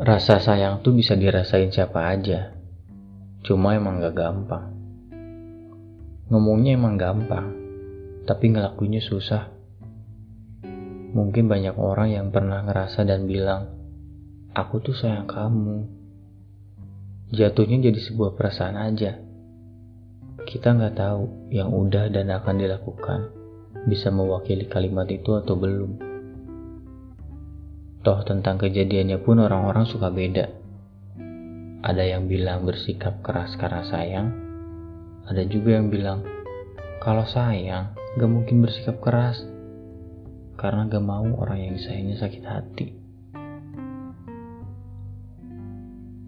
Rasa sayang tuh bisa dirasain siapa aja. Cuma emang gak gampang. Ngomongnya emang gampang, tapi ngelakuinnya susah. Mungkin banyak orang yang pernah ngerasa dan bilang, aku tuh sayang kamu. Jatuhnya jadi sebuah perasaan aja. Kita nggak tahu yang udah dan akan dilakukan bisa mewakili kalimat itu atau belum. Toh tentang kejadiannya pun orang-orang suka beda. Ada yang bilang bersikap keras karena sayang, ada juga yang bilang kalau sayang gak mungkin bersikap keras karena gak mau orang yang disayangnya sakit hati.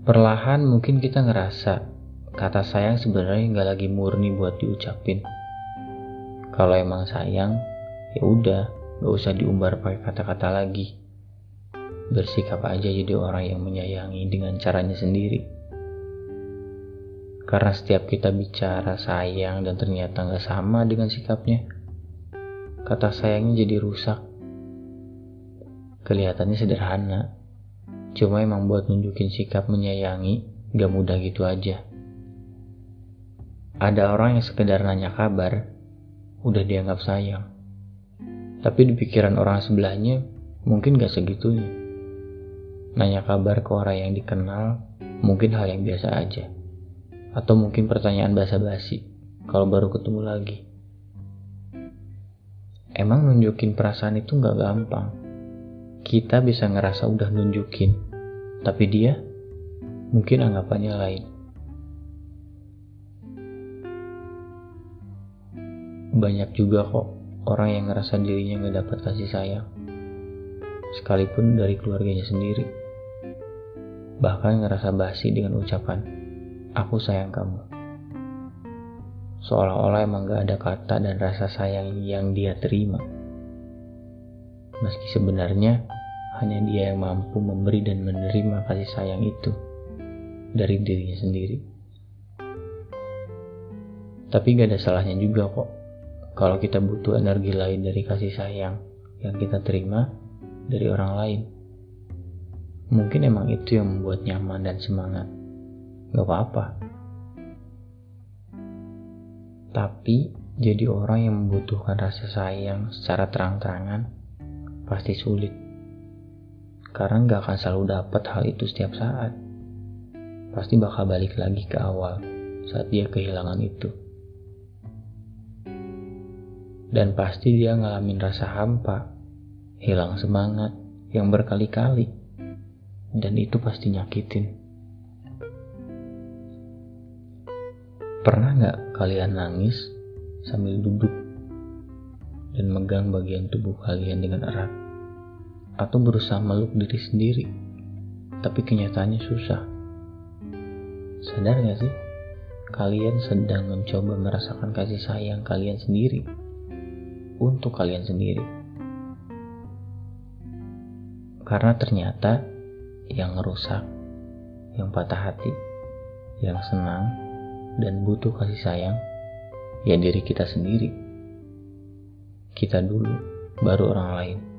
Perlahan mungkin kita ngerasa kata sayang sebenarnya gak lagi murni buat diucapin. Kalau emang sayang, ya udah, gak usah diumbar pakai kata-kata lagi bersikap aja jadi orang yang menyayangi dengan caranya sendiri. Karena setiap kita bicara sayang dan ternyata nggak sama dengan sikapnya, kata sayangnya jadi rusak. Kelihatannya sederhana, cuma emang buat nunjukin sikap menyayangi gak mudah gitu aja. Ada orang yang sekedar nanya kabar, udah dianggap sayang. Tapi di pikiran orang sebelahnya mungkin gak segitunya. Nanya kabar ke orang yang dikenal mungkin hal yang biasa aja. Atau mungkin pertanyaan basa-basi kalau baru ketemu lagi. Emang nunjukin perasaan itu nggak gampang. Kita bisa ngerasa udah nunjukin, tapi dia mungkin anggapannya lain. Banyak juga kok orang yang ngerasa dirinya nggak dapat kasih sayang, sekalipun dari keluarganya sendiri bahkan ngerasa basi dengan ucapan, aku sayang kamu. Seolah-olah emang gak ada kata dan rasa sayang yang dia terima. Meski sebenarnya hanya dia yang mampu memberi dan menerima kasih sayang itu dari dirinya sendiri. Tapi gak ada salahnya juga kok kalau kita butuh energi lain dari kasih sayang yang kita terima dari orang lain. Mungkin emang itu yang membuat nyaman dan semangat. Gak apa-apa. Tapi jadi orang yang membutuhkan rasa sayang secara terang-terangan pasti sulit. Karena gak akan selalu dapat hal itu setiap saat. Pasti bakal balik lagi ke awal saat dia kehilangan itu. Dan pasti dia ngalamin rasa hampa, hilang semangat yang berkali-kali dan itu pasti nyakitin. Pernah nggak kalian nangis sambil duduk dan megang bagian tubuh kalian dengan erat? Atau berusaha meluk diri sendiri, tapi kenyataannya susah. Sadar nggak sih? Kalian sedang mencoba merasakan kasih sayang kalian sendiri untuk kalian sendiri. Karena ternyata yang rusak, yang patah hati, yang senang, dan butuh kasih sayang, ya diri kita sendiri. Kita dulu, baru orang lain.